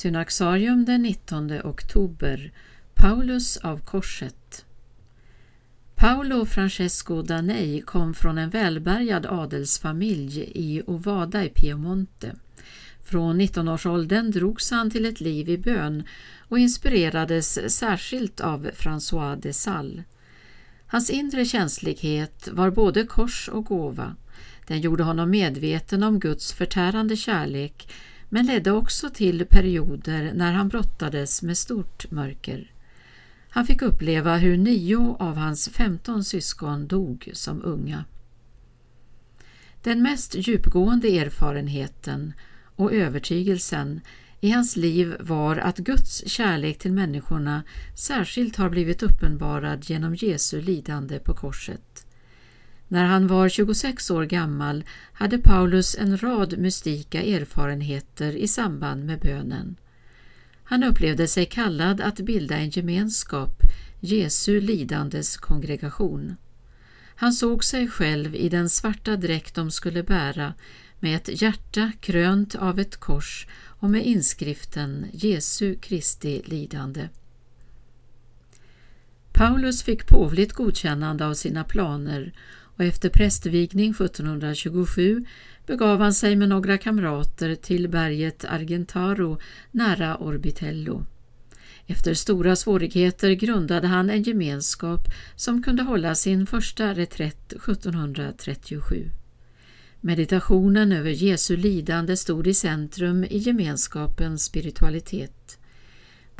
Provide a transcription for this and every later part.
Synaxarium den 19 oktober Paulus av korset Paolo Francesco Danei kom från en välbärgad adelsfamilj i Ovada i Piemonte. Från 19-årsåldern drogs han till ett liv i bön och inspirerades särskilt av François de Sales. Hans inre känslighet var både kors och gåva. Den gjorde honom medveten om Guds förtärande kärlek men ledde också till perioder när han brottades med stort mörker. Han fick uppleva hur nio av hans femton syskon dog som unga. Den mest djupgående erfarenheten och övertygelsen i hans liv var att Guds kärlek till människorna särskilt har blivit uppenbarad genom Jesu lidande på korset. När han var 26 år gammal hade Paulus en rad mystika erfarenheter i samband med bönen. Han upplevde sig kallad att bilda en gemenskap, Jesu lidandes kongregation. Han såg sig själv i den svarta dräkt de skulle bära med ett hjärta krönt av ett kors och med inskriften Jesu Kristi lidande. Paulus fick påvligt godkännande av sina planer och efter prästvigning 1727 begav han sig med några kamrater till berget Argentaro nära Orbitello. Efter stora svårigheter grundade han en gemenskap som kunde hålla sin första reträtt 1737. Meditationen över Jesu lidande stod i centrum i gemenskapens spiritualitet.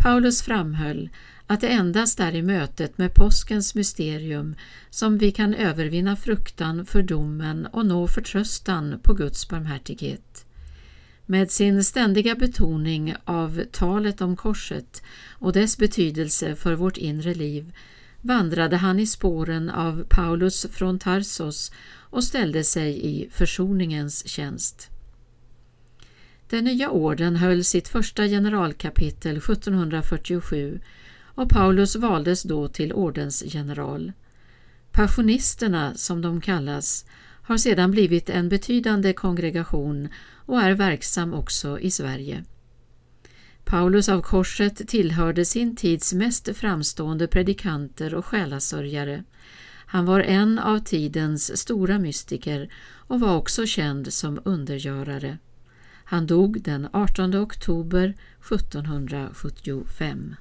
Paulus framhöll att det endast är i mötet med påskens mysterium som vi kan övervinna fruktan för domen och nå förtröstan på Guds barmhärtighet. Med sin ständiga betoning av talet om korset och dess betydelse för vårt inre liv vandrade han i spåren av Paulus från Tarsos och ställde sig i försoningens tjänst. Den nya orden höll sitt första generalkapitel 1747 och Paulus valdes då till ordensgeneral. Passionisterna, som de kallas, har sedan blivit en betydande kongregation och är verksam också i Sverige. Paulus av Korset tillhörde sin tids mest framstående predikanter och själasörjare. Han var en av tidens stora mystiker och var också känd som undergörare. Han dog den 18 oktober 1775.